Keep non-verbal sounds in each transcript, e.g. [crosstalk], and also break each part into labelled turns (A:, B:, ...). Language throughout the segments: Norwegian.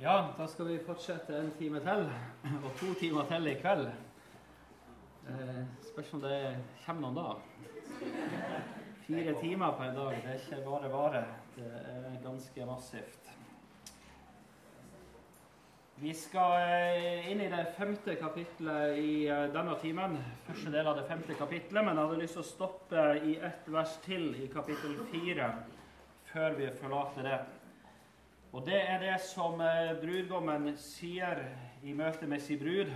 A: Ja, da skal vi fortsette en time til, [clears throat] og to timer til i kveld. Eh, spørs om det kommer noen da. Fire timer per dag, det er ikke bare bare. Det er ganske massivt. Vi skal eh, inn i det femte kapitlet i eh, denne timen. Første del av det femte kapitlet, men jeg hadde lyst til å stoppe i ett vers til i kapittel fire før vi forlater det. Og det er det som eh, brudgommen sier i møte med sin brud.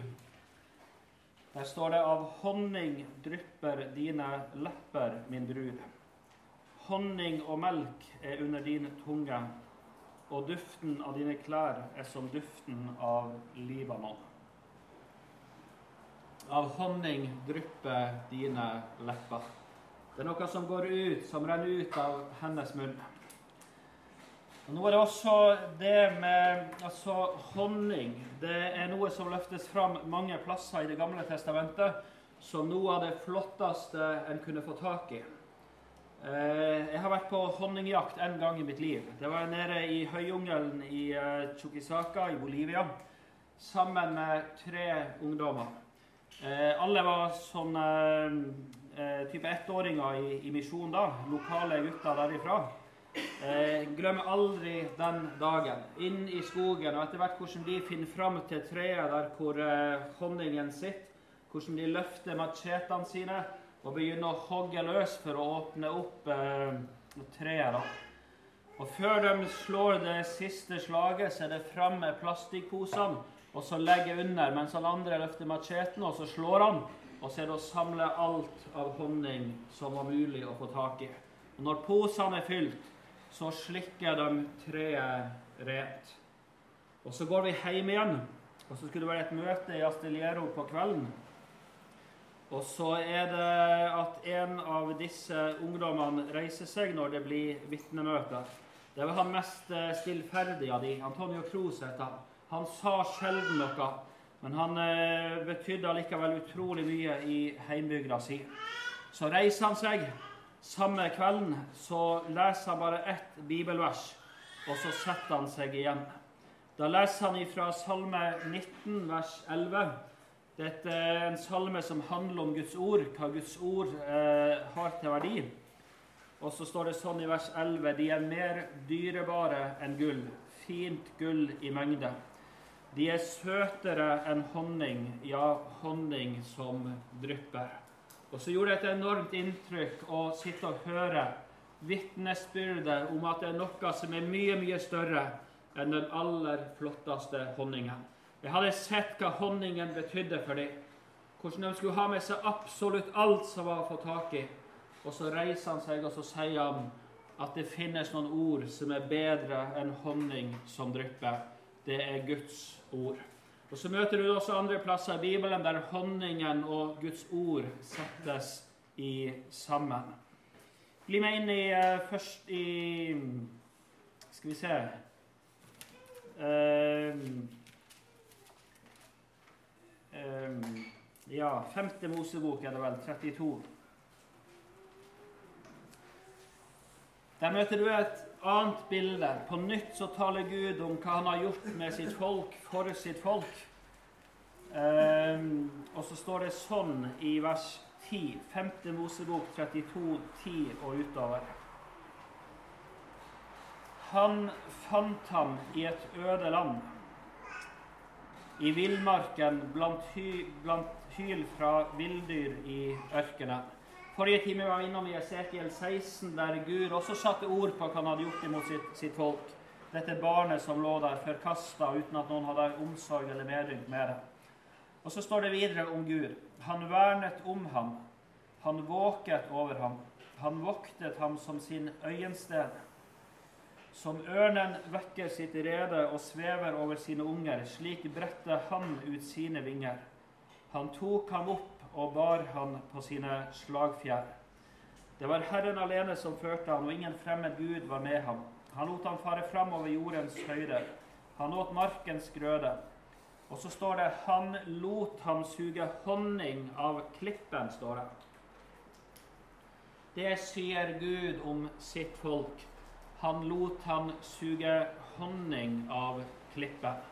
A: Der står det 'Av honning drypper dine lepper, min brud'. Honning og melk er under din tunge, og duften av dine klær er som duften av Libanon. Av honning drypper dine lepper. Det er noe som går ut, som renner ut av hennes munn. Nå er det også det med altså, honning. Det er noe som løftes fram mange plasser i Det gamle testamentet som noe av det flotteste en kunne få tak i. Eh, jeg har vært på honningjakt en gang i mitt liv. Det var nede i høyjungelen i Chukisaka Chuquisaca i Bolivia sammen med tre ungdommer. Eh, alle var sånn type ettåringer i, i misjon da. Lokale gutter derifra. Jeg glemmer aldri den dagen. Inn i skogen, og etter hvert hvordan de finner fram til treet der hvor honningen sitter. Hvordan de løfter machetene sine og begynner å hogge løs for å åpne opp eh, treet. Og Før de slår det siste slaget, så er det fram med plastikkposene og så legger under, mens han andre løfter macheten, og så slår han. Og så er det å samle alt av honning som var mulig å få tak i. Og Når posene er fylt, så slikker de treet rent. Og Så går vi hjem igjen, og så skulle det være et møte i Asteliero på kvelden. Og så er det at en av disse ungdommene reiser seg når det blir vitnemøter. Det var han mest stillferdig stillferdige av de. Antonio Cruz heter han. Han sa sjelden noe, men han eh, betydde allikevel utrolig mye i heimbygda si. Så reiser han seg. Samme kvelden så leser han bare ett bibelvers, og så setter han seg igjen. Da leser han ifra Salme 19, vers 11. Dette er en salme som handler om Guds ord, hva Guds ord eh, har til verdi. Og så står det sånn i vers 11.: De er mer dyrebare enn gull, fint gull i mengde. De er søtere enn honning, ja, honning som drypper. Og så gjorde det et enormt inntrykk å sitte og høre vitnesbyrdet om at det er noe som er mye, mye større enn den aller flotteste honningen. Jeg hadde sett hva honningen betydde for dem. Hvordan de skulle ha med seg absolutt alt som var å få tak i. Og så reiser han seg og så sier han at det finnes noen ord som er bedre enn honning som drypper. Det er Guds ord. Og Så møter du også andre plasser i Bibelen der honningen og Guds ord settes i sammen. Bli med inn i uh, først i Skal vi se uh, um, Ja, femte Mosebok er det vel, 32. Der møter du et annet bilde. På nytt så taler Gud om hva han har gjort med sitt folk, for sitt folk. Um, og så står det sånn i vers 10, 5. Mosebok 32, 10 og utover. Han fant ham i et øde land i villmarken blant, hy, blant hyl fra villdyr i ørkenen. Forrige time var vi innom i Esekiel 16, der Gud også satte ord på hva han hadde gjort imot sitt, sitt folk. Dette barnet som lå der forkasta uten at noen hadde omsorg eller medynk med det. Og så står det videre om Gud. Han vernet om ham. Han våket over ham. Han voktet ham som sin øyensted. Som ørnen vekker sitt rede og svever over sine unger, slik bredte han ut sine vinger. Han tok ham opp og bar han på sine slagfjær. Det var Herren alene som førte han, og ingen fremmed Gud var med ham. Han lot ham fare fram over jordens høyde. Han åt markens grøde. Og så står det 'Han lot ham suge honning av klippen', står det. Det sier Gud om sitt folk. Han lot ham suge honning av klippen.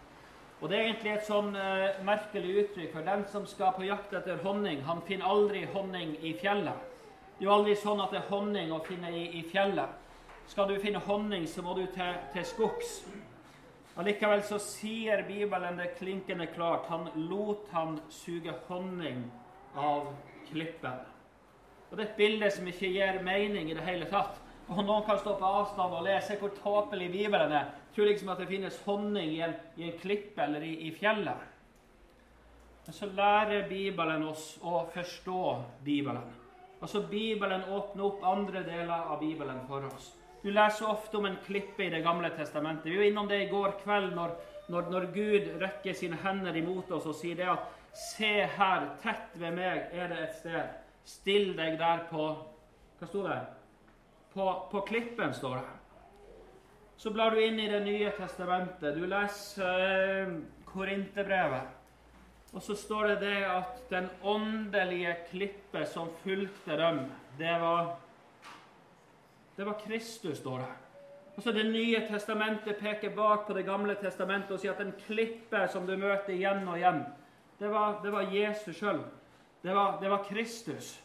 A: Og Det er egentlig et sånn uh, merkelig uttrykk, for den som skal på jakt etter honning, han finner aldri honning i fjellet. Det er jo aldri sånn at det er honning å finne i, i fjellet. Skal du finne honning, så må du til, til skogs. Allikevel så sier Bibelen det klinkende klart. Han lot han suge honning av klippen. Og Det er et bilde som ikke gir mening i det hele tatt. Og Noen kan stå på avstand og lese hvor tåpelig Bibelen er. Tror liksom at det finnes honning i en, i en klippe eller i, i, fjellet. Men så lærer Bibelen oss å forstå Bibelen. Altså Bibelen åpner opp andre deler av Bibelen for oss. Du leser ofte om en klippe i Det gamle testamentet. Vi var innom det i går kveld når, når, når Gud rekker sine hender imot oss og sier det at Se her, tett ved meg er det et sted. Still deg der på Hva sto det? På, på klippen, står det. Så blar du inn i Det nye testamentet. Du leser eh, Korinterbrevet. Og så står det det at den åndelige klippet som fulgte dem, det var Det var Kristus, står det. Og så Det nye testamentet peker bak på Det gamle testamentet og sier at den klippe som du møter igjen og igjen, det var, det var Jesus sjøl. Det, det var Kristus.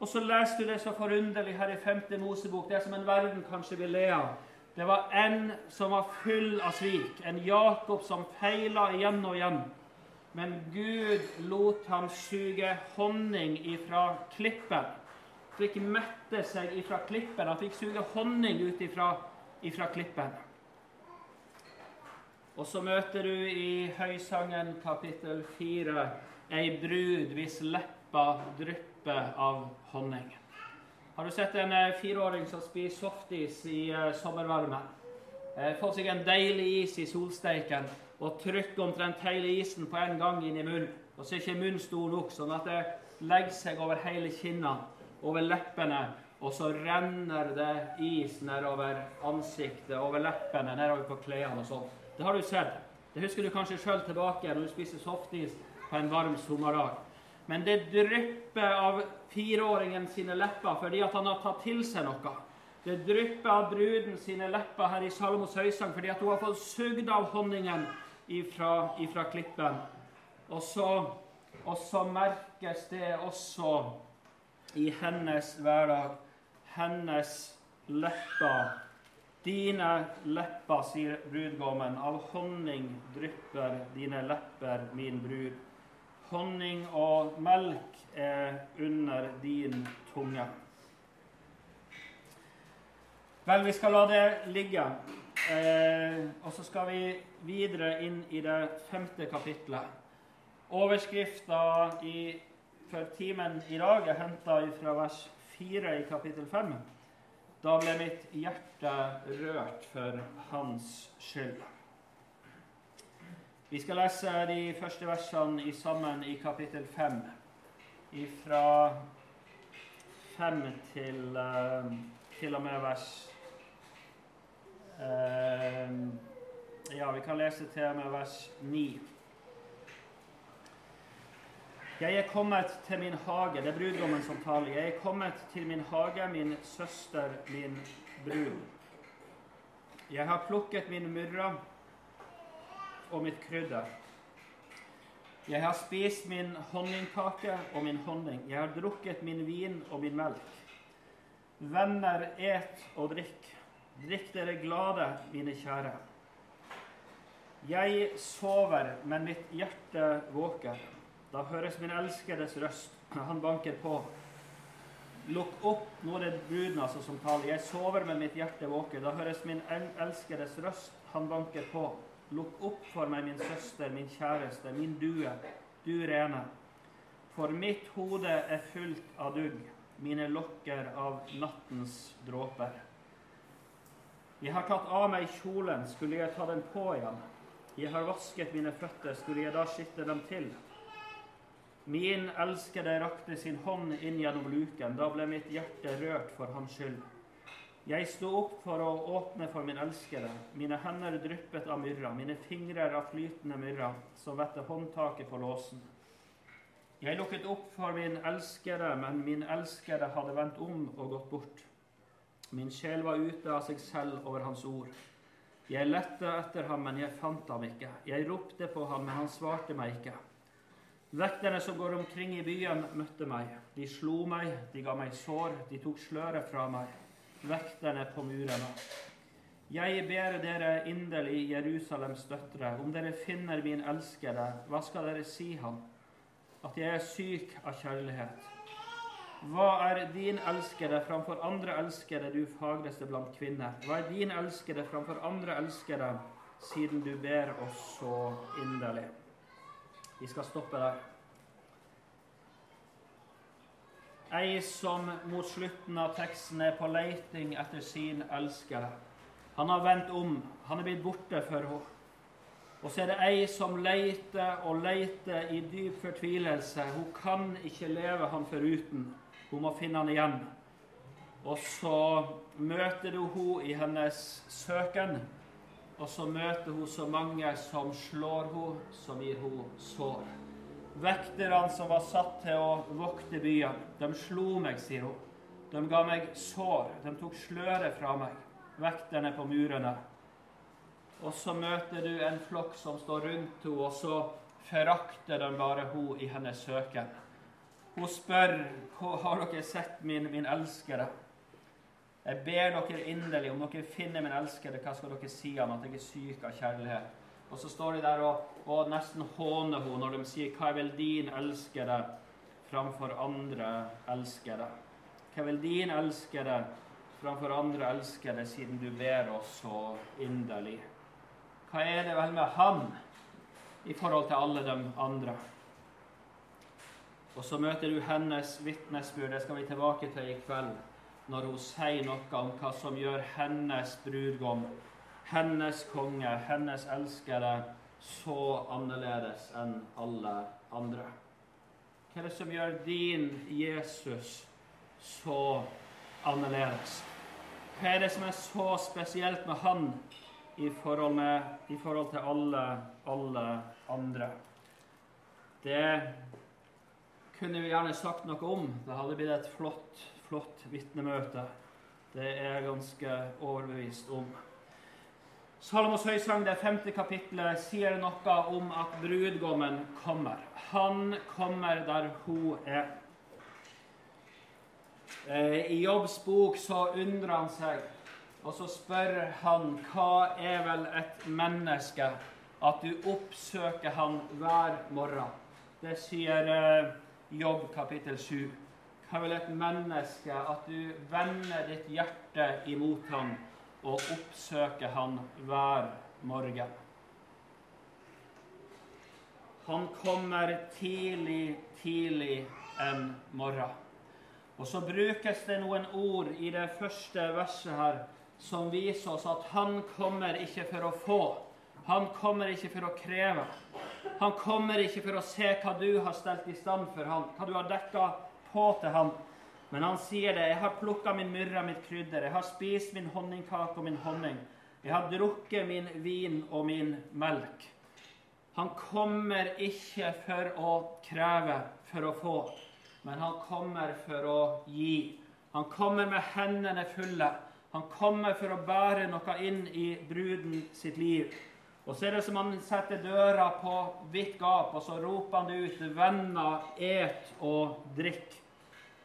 A: Og så leste du det så forunderlig her i 5. Mosebok, det som en verden kanskje vil le av. Det var en som var full av svik, en Jakob som feila igjen og igjen. Men Gud lot ham suge honning ifra klippen. Han fikk mette seg ifra klippen. Han fikk suge honning ut ifra, ifra klippen. Og så møter du i Høysangen kapittel 4 ei brud hvis leppa drypper av honning. Har du sett en eh, fireåring som spiser softis i uh, sommervarmen? Eh, får seg en deilig is i solsteiken og trykker omtrent hele isen på en gang inn i munnen. Og så er ikke munnen stor nok, sånn at det legger seg over hele kinnene, over leppene, og så renner det is nedover ansiktet, over leppene, nedover på klærne og sånn. Det har du sett. Det husker du kanskje sjøl tilbake når du spiser softis på en varm sommerdag. Men det drypper av fireåringen sine lepper fordi at han har tatt til seg noe. Det drypper av bruden sine lepper her i Salomos høysang fordi at hun har fått sugd av honningen ifra, ifra klippen. Og så, og så merkes det også i hennes hverdag. Hennes lepper Dine lepper, sier brudgommen, av honning drypper dine lepper, min brud. Honning og melk er under din tunge. Vel, vi skal la det ligge. Eh, og så skal vi videre inn i det femte kapitlet. Overskrifta for timen i dag er henta fra vers 4 i kapittel 5. Da ble mitt hjerte rørt for hans skyld. Vi skal lese de første versene i sammen i kapittel 5, fra 5 til, uh, til og med vers uh, Ja, vi kan lese til og med vers 9. Jeg er kommet til min hage. Det er brudgommen som taler. Jeg er kommet til min hage, min søster, min brud. Jeg har plukket min myrra og mitt krydder. Jeg har spist min honningkake og min honning. Jeg har drukket min vin og min melk. Venner, et og drikk. Drikk dere glade, mine kjære. Jeg sover, men mitt hjerte våker. Da høres min elskedes røst. Han banker på. Lukk opp, nå er det bruden altså som taler. Jeg sover men mitt hjerte våker. Da høres min elskedes røst. Han banker på. Lukk opp for meg, min søster, min kjæreste, min due, du rene. For mitt hode er fullt av dugg, mine lokker av nattens dråper. Jeg har tatt av meg kjolen, skulle jeg ta den på igjen? Jeg har vasket mine føtter, skulle jeg da skitte dem til? Min elskede rakte sin hånd inn gjennom luken. Da ble mitt hjerte rørt for hans skyld. Jeg sto opp for å åpne for min elskede. Mine hender dryppet av myrra, mine fingrer av flytende myrra, som vette håndtaket på låsen. Jeg lukket opp for min elskede, men min elskede hadde vendt om og gått bort. Min sjel var ute av seg selv over hans ord. Jeg lette etter ham, men jeg fant ham ikke. Jeg ropte på ham, men han svarte meg ikke. Vekterne som går omkring i byen, møtte meg. De slo meg, de ga meg sår, de tok sløret fra meg. Vekterne på murene. Jeg ber dere inderlig, Jerusalems døtre, om dere finner min elskede, hva skal dere si ham? At jeg er syk av kjærlighet. Hva er din elskede framfor andre elskede, du fagreste blant kvinner? Hva er din elskede framfor andre elskede, siden du ber oss så inderlig? Vi skal stoppe der. Ei som mot slutten av teksten er på leiting etter sin elskede. Han har vendt om. Han er blitt borte for henne. Og så er det ei som leiter og leiter i dyp fortvilelse. Hun kan ikke leve han foruten. Hun må finne han igjen. Og så møter du henne i hennes søken. Og så møter hun så mange som slår henne, som gir henne sår. Vekterne som var satt til å vokte byen, de slo meg, sier hun. De ga meg sår. De tok sløret fra meg. Vekterne på murene. Og så møter du en flokk som står rundt henne, og så forakter de bare henne i hennes søken. Hun spør har dere sett min, min elskede. Jeg ber dere inderlig, om dere finner min elskede, hva skal dere si om at jeg er syk av kjærlighet? Og så står de der og, og nesten håner henne når de sier 'Hva er vel din elskede framfor andre elskede?' Hva er vel din elskede framfor andre elskede, siden du ber oss så inderlig? Hva er det vel med han i forhold til alle de andre? Og så møter du hennes vitnesbyrd. Det skal vi tilbake til i kveld. Når hun sier noe om hva som gjør hennes brudgom, hennes konge, hennes elskede så annerledes enn alle andre. Hva er det som gjør din Jesus så annerledes? Hva er det som er så spesielt med han i forhold, med, i forhold til alle, alle andre? Det kunne vi gjerne sagt noe om. Det hadde blitt et flott, flott vitnemøte. Det er jeg ganske overbevist om. Salomos høysang, det femte kapittelet, sier noe om at brudgommen kommer. Han kommer der hun er. Eh, I Jobbs bok så undrer han seg, og så spør han hva er vel et menneske at du oppsøker han hver morgen. Det sier eh, Jobb kapittel 7. Hva vil et menneske at du vender ditt hjerte imot ham og oppsøker han hver morgen? Han kommer tidlig, tidlig en morgen. Og så brukes det noen ord i det første verset her som viser oss at han kommer ikke for å få. Han kommer ikke for å kreve. Han kommer ikke for å se hva du har stelt i stand for ham, hva du har dekka på til ham. Men han sier det. 'Jeg har plukka min myrra, mitt krydder. Jeg har spist min honningkake og min honning.' 'Jeg har drukket min vin og min melk.' Han kommer ikke for å kreve, for å få, men han kommer for å gi. Han kommer med hendene fulle. Han kommer for å bære noe inn i bruden sitt liv. Og så er det som han setter døra på vidt gap, og så roper han det ut. Venner, et og drikk.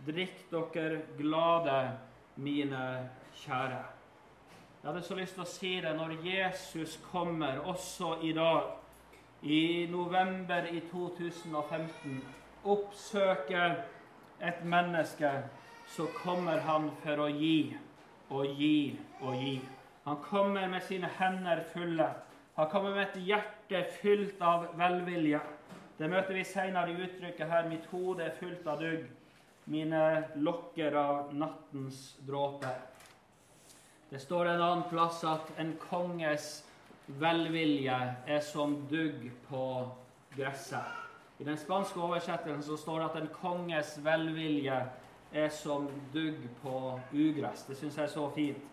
A: Drikk dere glade, mine kjære. Jeg hadde så lyst til å si det når Jesus kommer, også i dag, i november i 2015, oppsøker et menneske, så kommer han for å gi og gi og gi. Han kommer med sine hender fulle. Han kommer med et hjerte fylt av velvilje. Det møter vi senere i uttrykket her 'Mitt hode er fullt av dugg', mine lokker av nattens dråper. Det står en annen plass at en konges velvilje er som dugg på gresset. I den spanske oversettelsen så står det at en konges velvilje er som dugg på ugress. Det syns jeg er så fint.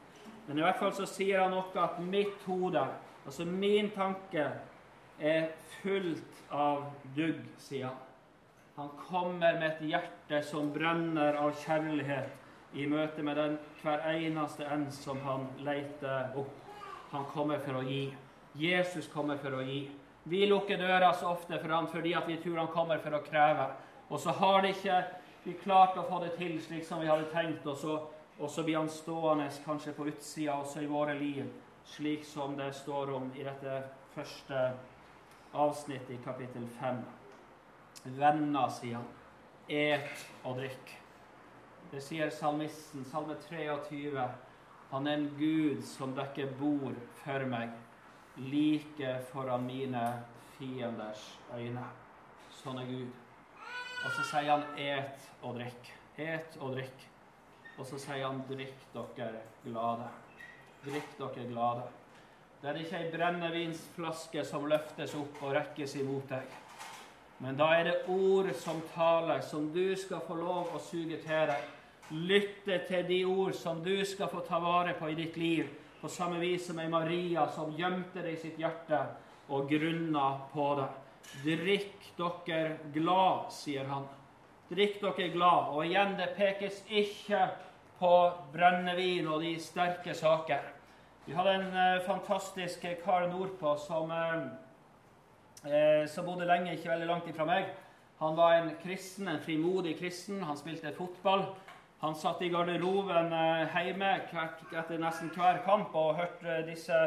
A: Men i hvert fall så sier han noe at mitt hode Altså, min tanke er fullt av dugg, sier han. Han kommer med et hjerte som brenner av kjærlighet i møte med den hver eneste en som han leter opp. Han kommer for å gi. Jesus kommer for å gi. Vi lukker døra så ofte for han fordi vi tror han kommer for å kreve. Og så har det ikke vi klart å få det til slik som vi hadde tenkt, og så, og så blir han stående kanskje på utsida også i våre liv, slik som det står om i dette første avsnittet i kapittel 5. Venner, sier han. Et og drikk. Det sier salmisten, salme 23. Han er en Gud som dekker bord for meg, like foran mine fienders øyne. Sånn er Gud. Og så sier han 'et og drikk'. Et og drikk. Og så sier han 'drikk dere glade'. Drikk dere glade. Det er ikke ei brennevinsflaske som løftes opp og rekkes imot deg. Men da er det ord som taler, som du skal få lov å suge til deg. Lytte til de ord som du skal få ta vare på i ditt liv, på samme vis som ei Maria som gjemte det i sitt hjerte og grunna på det. Drikk dere glad, sier han. Drikk dere glad. Og igjen, det pekes ikke på brennevin og de sterke saker. Vi hadde en eh, fantastisk kar nordpå som, eh, eh, som bodde lenge, ikke veldig langt ifra meg. Han var en kristen, en frimodig kristen. Han spilte fotball. Han satt i garderoben eh, hjemme hvert, etter nesten hver kamp og hørte disse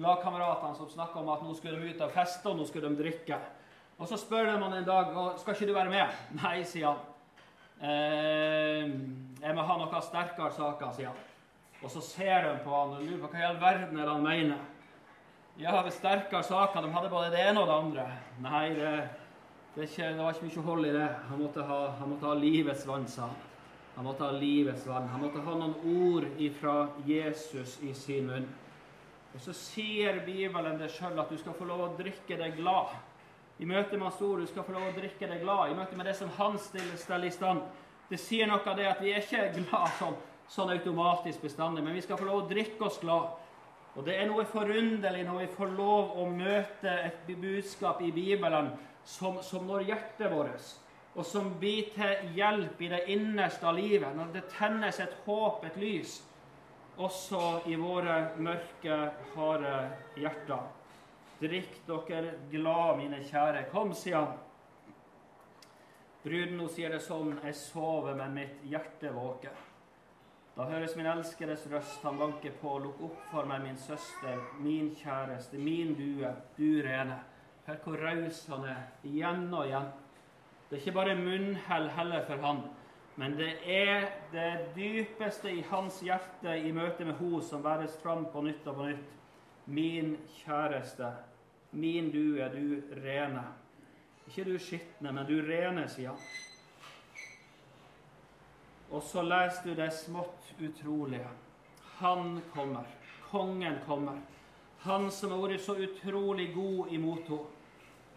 A: lagkameratene som snakka om at nå skulle de ut og feste, og nå skulle de drikke. Og så spør de han en dag skal ikke du være med. [laughs] Nei, sier han. Eh, jeg må ha noen sterkere saker, sier han. Og så ser de på han og lurer på hva i all verden er det han mener. Ja, det sterkere saker. De hadde både det ene og det andre. Nei, det, det, ikke, det var ikke mye hold i det. Han måtte ha, han måtte ha livets vann, sa han. Han måtte ha livets vann. Han måtte ha noen ord ifra Jesus i sin munn. Og så sier Bibelen det sjøl at du skal få lov å drikke deg glad. I møte med Hans ord du skal få lov å drikke deg glad. I møte med det som Han stiller, stiller i stand. Det sier noe av det at vi er ikke glad sånn, sånn automatisk bestandig, men vi skal få lov å drikke oss glad. Og det er noe forunderlig når vi får lov å møte et budskap i Bibelen som, som når hjertet vårt, og som blir til hjelp i det innerste av livet. Når det tennes et håp, et lys, også i våre mørke, harde hjerter. Drikk dere glad, mine kjære. Kom, sier han. Bruden hun sier det sånn, jeg sover, men mitt hjerte våker. Da høres min elskedes røst, han banker på, lukk opp for meg, min søster, min kjæreste, min due, du rene. Hør hvor raus han er, igjen og igjen. Det er ikke bare munnhell heller for han, men det er det dypeste i hans hjerte i møte med henne som bæres fram på nytt og på nytt. Min kjæreste, Min du er du rene. Ikke du skitne, men du rene, sier han. Og så leser du det smått utrolige. Han kommer. Kongen kommer. Han som har vært så utrolig god imot henne.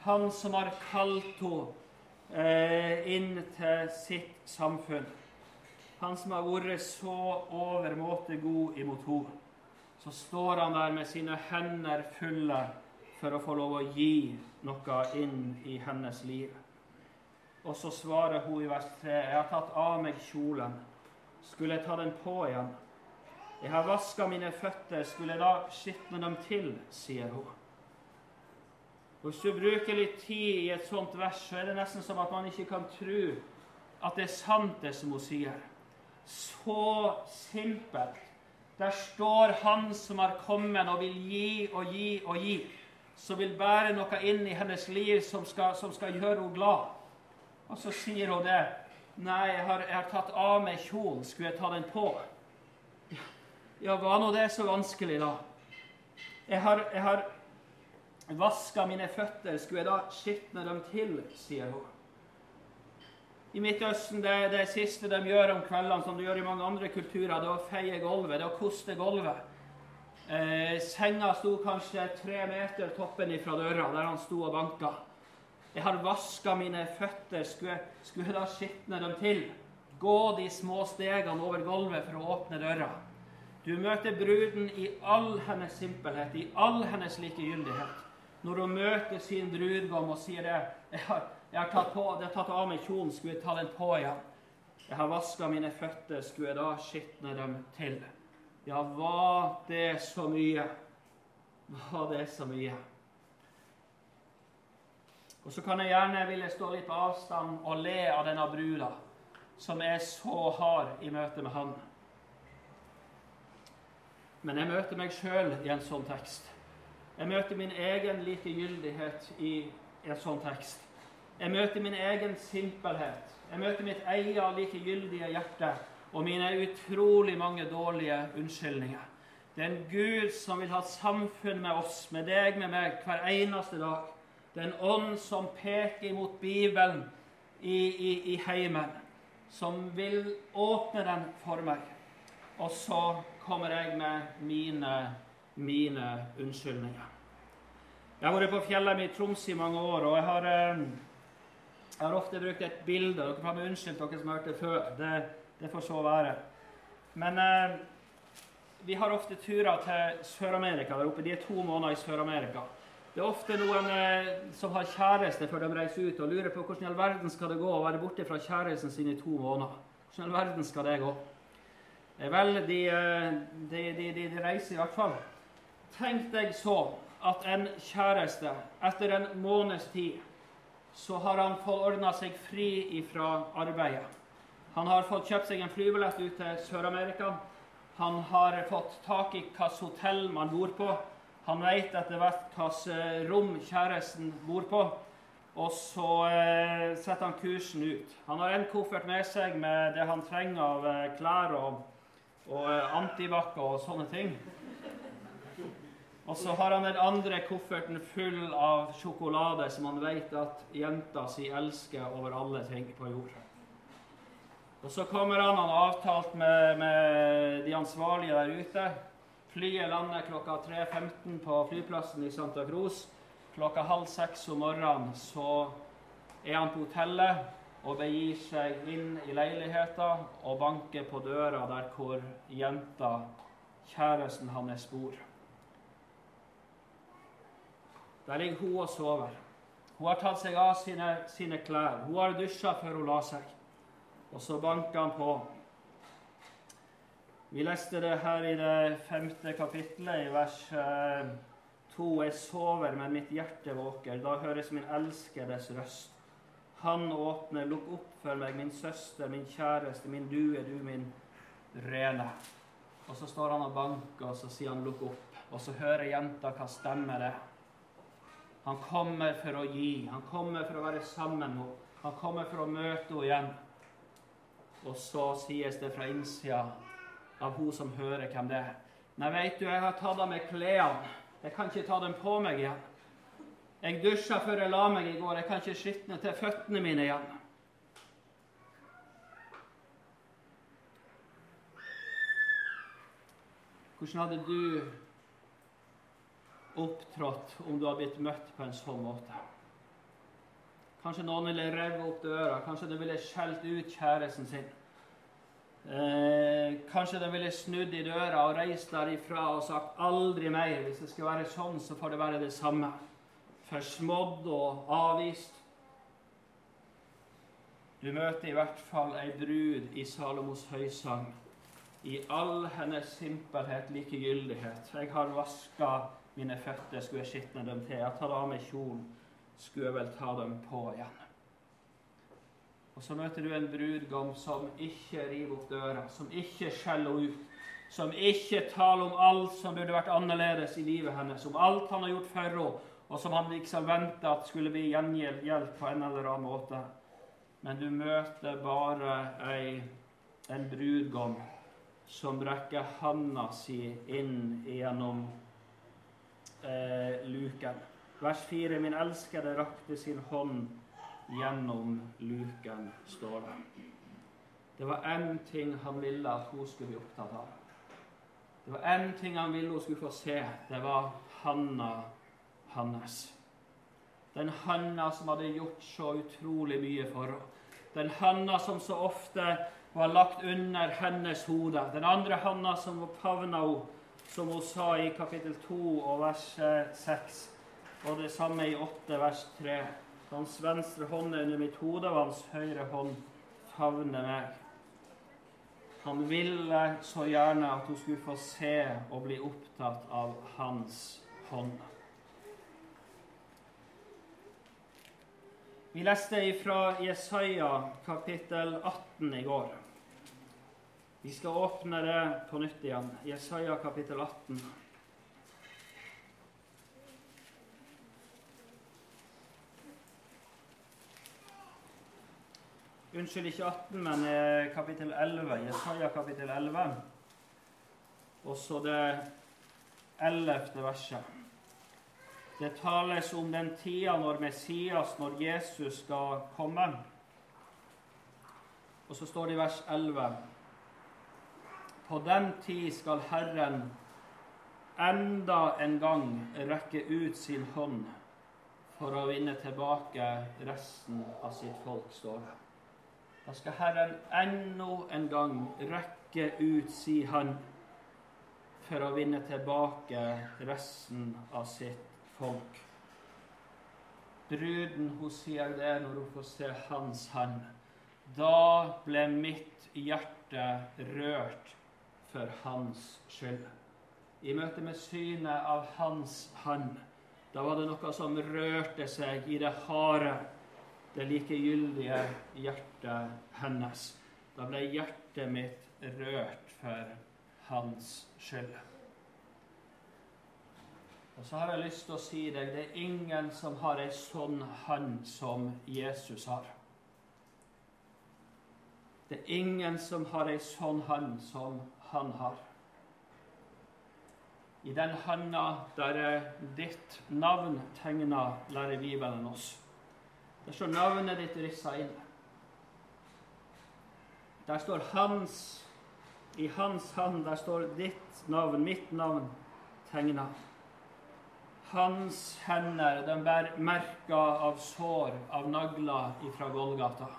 A: Han som har kalt henne eh, inn til sitt samfunn. Han som har vært så overmåte god imot henne. Så står han der med sine hender fulle for å få lov å gi noe inn i hennes liv. Og så svarer hun i vers 3.: Jeg har tatt av meg kjolen. Skulle jeg ta den på igjen? Jeg har vaska mine føtter. Skulle jeg da skitne dem til? sier hun. Og Hvis du bruker litt tid i et sånt vers, så er det nesten som at man ikke kan tro at det er sant, det som hun sier. Så simpelt. Der står Han som har kommet og vil gi og gi og gi som vil bære noe inn i hennes liv som skal, som skal gjøre henne glad. Og så sier hun det. 'Nei, jeg har, jeg har tatt av meg kjolen. Skulle jeg ta den på?' Ja, var nå det så vanskelig, da? Jeg har, jeg har vaska mine føtter. Skulle jeg da skitne dem til? sier hun. I Midtøsten det, det siste de gjør om kveldene, som de gjør i mange andre kulturer, det er å feie gulvet, det er å koste gulvet. Eh, senga sto kanskje tre meter toppen ifra døra, der han sto og banka. Jeg har vaska mine føtter, skulle, skulle da skitne dem til? Gå de små stegene over gulvet for å åpne døra. Du møter bruden i all hennes simpelhet, i all hennes likegyldighet. Når hun møter sin brudgom og sier det jeg har, jeg har tatt, på, jeg har tatt av meg kjolen, skulle jeg ta den på igjen? Jeg har vaska mine føtter, skulle jeg da skitne dem til? Ja, var det så mye? var det så mye. Og så kan jeg gjerne ville stå litt på avstand og le av denne bruda, som er så hard i møte med Han. Men jeg møter meg sjøl i en sånn tekst. Jeg møter min egen likegyldighet i en sånn tekst. Jeg møter min egen simpelhet. Jeg møter mitt eget likegyldige hjerte og mine utrolig mange dårlige unnskyldninger. Det er en Gud som vil ha samfunn med oss, med deg, med meg, hver eneste dag. Er ånd som peker mot Bibelen i, i, i heimen, som vil åpne den for meg. Og så kommer jeg med mine, mine unnskyldninger. Jeg har vært på fjellet i Troms i mange år, og jeg har, eh, jeg har ofte brukt et bilde. Dere får meg unnskyldt, dere som har hørt det før. Det, det får så være. Men eh, vi har ofte turer til Sør-Amerika. der oppe. De er to måneder i Sør-Amerika. Det er ofte noen eh, som har kjæreste før de reiser ut, og lurer på hvordan i all verden skal det gå å være borte fra kjæresten sin i to måneder. Hvordan i all verden skal det gå? Eh, vel, de, eh, de, de, de, reiser i hvert fall. Tenk deg så at en kjæreste etter en måneds tid så har han fått ordna seg fri fra arbeidet. Han har fått kjøpt seg en flybillett ut til Sør-Amerika. Han har fått tak i hvilket hotell man bor på. Han vet etter hvert hvilket rom kjæresten bor på. Og så eh, setter han kursen ut. Han har en koffert med seg med det han trenger av eh, klær og, og eh, antibac og sånne ting. Og så har han den andre kofferten full av sjokolade som han vet at jenta si elsker over alle ting på jord. Og Så kommer han, han har avtalt med, med, de ansvarlige der ute. Flyet lander klokka 3.15 på flyplassen i Santa Cruz. Klokka halv seks om morgenen så er han på hotellet og begir seg inn i leiligheten og banker på døra der hvor jenta, kjæresten hans, bor. Der ligger hun og sover. Hun har tatt seg av sine, sine klær. Hun har dusja før hun la seg. Og så banker han på. Vi leste det her i det femte kapittelet, i vers eh, to. Jeg sover, men mitt hjerte våker. Da høres min elskedes røst. Han åpner, lukk opp for meg, min søster, min kjæreste, min du er du, min rene. Og så står han og banker, og så sier han 'lukk opp'. Og så hører jenta hva stemmer det Han kommer for å gi. Han kommer for å være sammen med henne. Han kommer for å møte henne igjen. Og så sies det fra innsida av hun som hører hvem det er. Nei, veit du, jeg har tatt av meg klærne. Jeg kan ikke ta dem på meg igjen. Jeg dusja før jeg la meg i går. Jeg kan ikke skitne til føttene mine igjen. Hvordan hadde du opptrådt om du hadde blitt møtt på en sånn måte? Kanskje noen ville revet opp døra. Kanskje de ville skjelt ut kjæresten sin. Eh, kanskje de ville snudd i døra og reist derifra og sagt 'aldri mer'. Hvis det skal være sånn, så får det være det samme. Forsmådd og avvist. Du møter i hvert fall ei brud i Salomos høysang. I all hennes simpelhet, likegyldighet. Jeg har vaska mine føtter, skulle jeg skitne dem til. Jeg tar av meg kjolen skulle jeg vel ta dem på igjen. Og så møter du en brudgom som ikke river opp døra, som ikke skjeller ut, som ikke taler om alt som burde vært annerledes i livet hennes, om alt han har gjort for henne, og som han liksom venta at skulle bli gjengjeldt på en eller annen måte. Men du møter bare ei, en brudgom som rekker handa si inn gjennom eh, luken. Vers 4.: Min elskede rakte sin hånd gjennom luken, står det. Det var én ting han ville at hun skulle bli opptatt av. Det var én ting han ville hun skulle få se. Det var Hanna hans. Den Hanna som hadde gjort så utrolig mye for henne. Den Hanna som så ofte var lagt under hennes hode. Den andre Hanna som favna henne, som hun sa i kapittel 2 og vers 6. Og det samme i 8 vers 3. Hans venstre hånd er under mitt hode, og hans høyre hånd favner meg. Han ville så gjerne at hun skulle få se og bli opptatt av hans hånd. Vi leste fra Jesaja kapittel 18 i går. Vi skal åpne det på nytt igjen. Jesaja kapittel 18. Unnskyld, ikke 18, men eh, kapittel 11. Jesaja kapittel 11. Og så det ellevte verset. Det tales om den tida når Messias, når Jesus, skal komme. Og så står det i vers 11.: På den tid skal Herren enda en gang rekke ut sin hånd for å vinne tilbake resten av sitt folk, står det. Da skal Herren enda en gang rekke ut si han, for å vinne tilbake resten av sitt folk. Bruden hun sier det når hun får se hans hånd. Da ble mitt hjerte rørt for hans skyld. I møte med synet av hans hånd, da var det noe som rørte seg i det harde det likegyldige hjertet hennes. Da ble hjertet mitt rørt for hans skyld. Og så har jeg lyst til å si deg det er ingen som har ei sånn hånd som Jesus har. Det er ingen som har ei sånn hånd som han har. I den hånda der er ditt navn tegna, lærer Bibelen oss. Der står navnet ditt rissa inn. Der står hans I hans hand der står ditt navn, mitt navn, tegna. Hans hender de bærer merker av sår, av nagler ifra Golgata.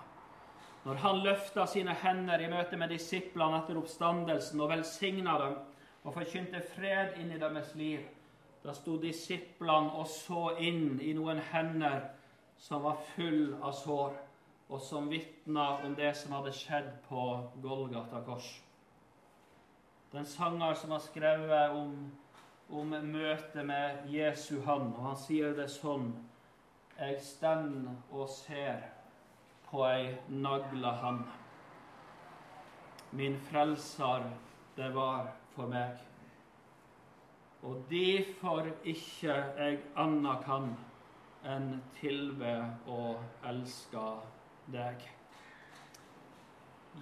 A: Når han løfta sine hender i møte med disiplene etter oppstandelsen og velsigna dem og forkynte fred inn i deres liv, da sto disiplene og så inn i noen hender som var full av sår, og som vitna om det som hadde skjedd på Golgata kors. Er sanger som har skrevet om, om møtet med Jesu hånd, og han sier det sånn Jeg stender og ser på ei nagla hand. Min frelser, det var for meg. Og derfor ikke jeg anna kan enn tilbe og elske deg.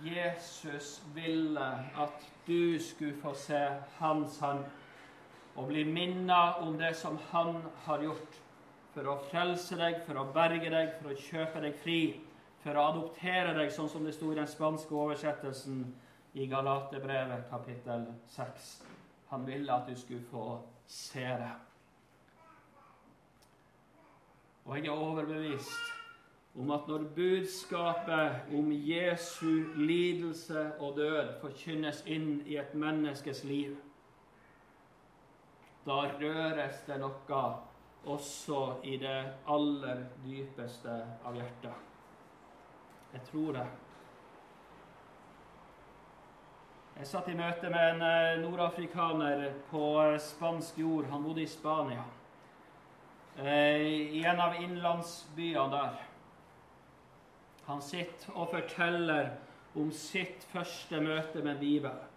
A: Jesus ville at du skulle få se hans hånd og bli minnet om det som han har gjort for å frelse deg, for å berge deg, for å kjøpe deg fri, for å adoptere deg, sånn som det sto i den spanske oversettelsen i Galaterbrevet kapittel 6. Han ville at du skulle få se det. Og jeg er overbevist om at når budskapet om Jesu lidelse og død forkynnes inn i et menneskes liv, da røres det noe også i det aller dypeste av hjertet. Jeg tror det. Jeg satt i møte med en eh, nordafrikaner på spansk jord. Han bodde i Spania. Eh, i en av innlandsbyene der. Han sitter og forteller om sitt første møte med Bibelen.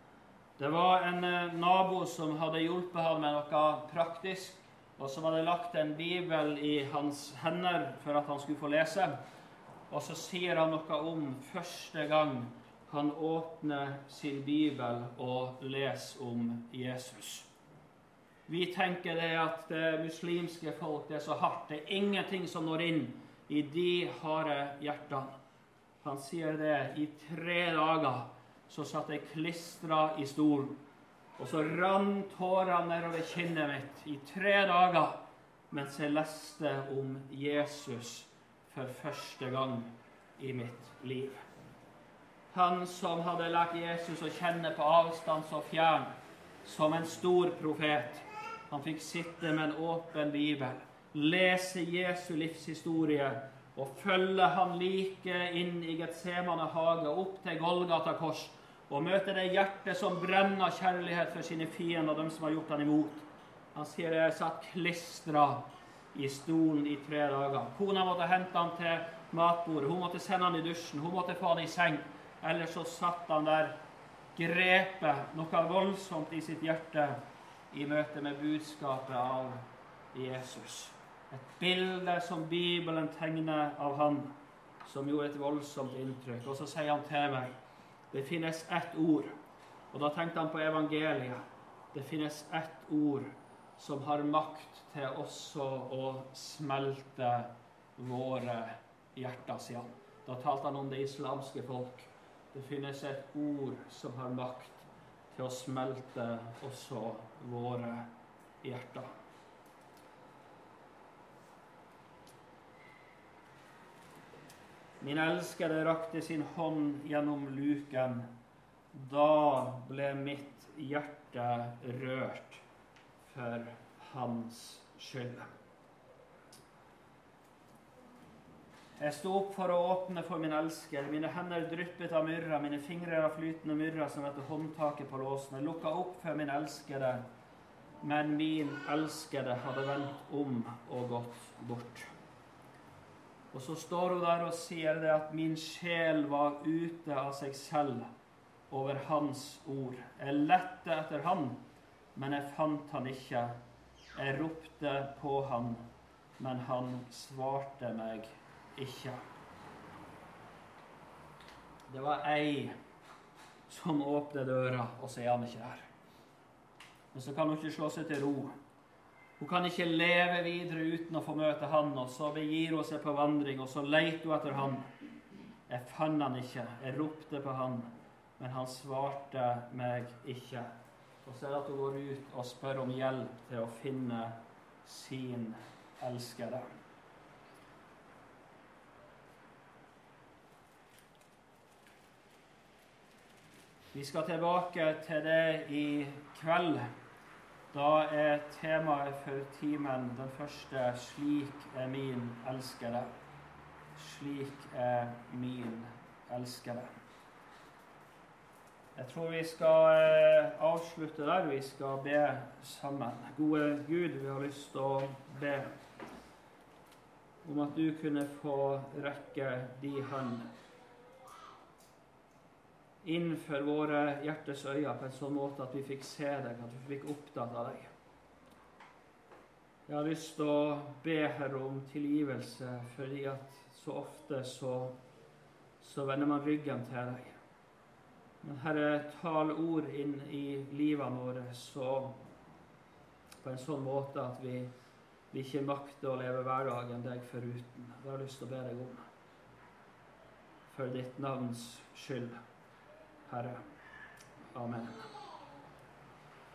A: Det var en eh, nabo som hadde hjulpet ham med noe praktisk, og som hadde lagt en bibel i hans hender for at han skulle få lese. Og så sier han noe om første gang han åpner sin bibel og leser om Jesus. Vi tenker det at det muslimske folk det er så hardt. Det er ingenting som når inn i de harde hjertene. Han sier det. I tre dager så satt jeg klistra i stolen. Og så rant tårene nedover kinnet mitt i tre dager mens jeg leste om Jesus for første gang i mitt liv. Han som hadde lært Jesus å kjenne på avstand så fjern, som en stor profet. Han fikk sitte med en åpen bibel, lese Jesu livshistorie og følge han like inn i Getsemane hage, opp til Golgata kors, og møte det hjertet som brenner kjærlighet for sine fiender, de som har gjort han imot. Han sier jeg satt klistra i stolen i tre dager. Kona måtte hente han til matbordet, hun måtte sende han i dusjen, hun måtte få han i seng. Ellers så satt han der grepet noe voldsomt i sitt hjerte i møte med budskapet av Jesus. Et bilde som Bibelen tegner av han, som gjorde et voldsomt inntrykk. Og så sier han til meg det finnes ett ord, og da tenkte han på evangeliet. Det finnes ett ord som har makt til også å smelte våre hjerter, sier han. Da talte han om det islamske folk. Det finnes et ord som har makt til smelter smelte også våre hjerter. Min elskede rakte sin hånd gjennom luken. Da ble mitt hjerte rørt for hans skyld. Jeg sto opp for å åpne for min elsker. Mine hender dryppet av myrra, mine fingre av flytende myrra som etter håndtaket på låsen. Jeg lukka opp for min elskede, men min elskede hadde vendt om og gått bort. Og så står hun der og sier det at min sjel var ute av seg selv over hans ord. Jeg lette etter han, men jeg fant han ikke. Jeg ropte på han, men han svarte meg ikke. Det var ei som åpner døra, og så er han ikke der. Men så kan hun ikke slå seg til ro. Hun kan ikke leve videre uten å få møte han, og så begir hun seg på vandring, og så leter hun etter han. Jeg fant han ikke. Jeg ropte på han, men han svarte meg ikke. Og så er det at hun går ut og spør om hjelp til å finne sin elskede. Vi skal tilbake til det i kveld. Da er temaet for timen den første 'Slik er min elskede'. Slik er min elskede. Jeg tror vi skal eh, avslutte der. Vi skal be sammen. Gode Gud, vi har lyst til å be om at du kunne få rekke de hånd innenfor våre hjertes øyne på en sånn måte at vi fikk se deg, at vi fikk av deg. Jeg har lyst til å be Herre om tilgivelse, fordi at så ofte så, så vender man ryggen til deg. Men Herre, tal ord inn i livene våre så, på en sånn måte at vi, vi ikke makter å leve hverdagen deg foruten. Det har jeg lyst til å be deg om. For ditt navns skyld. Herre. Amen.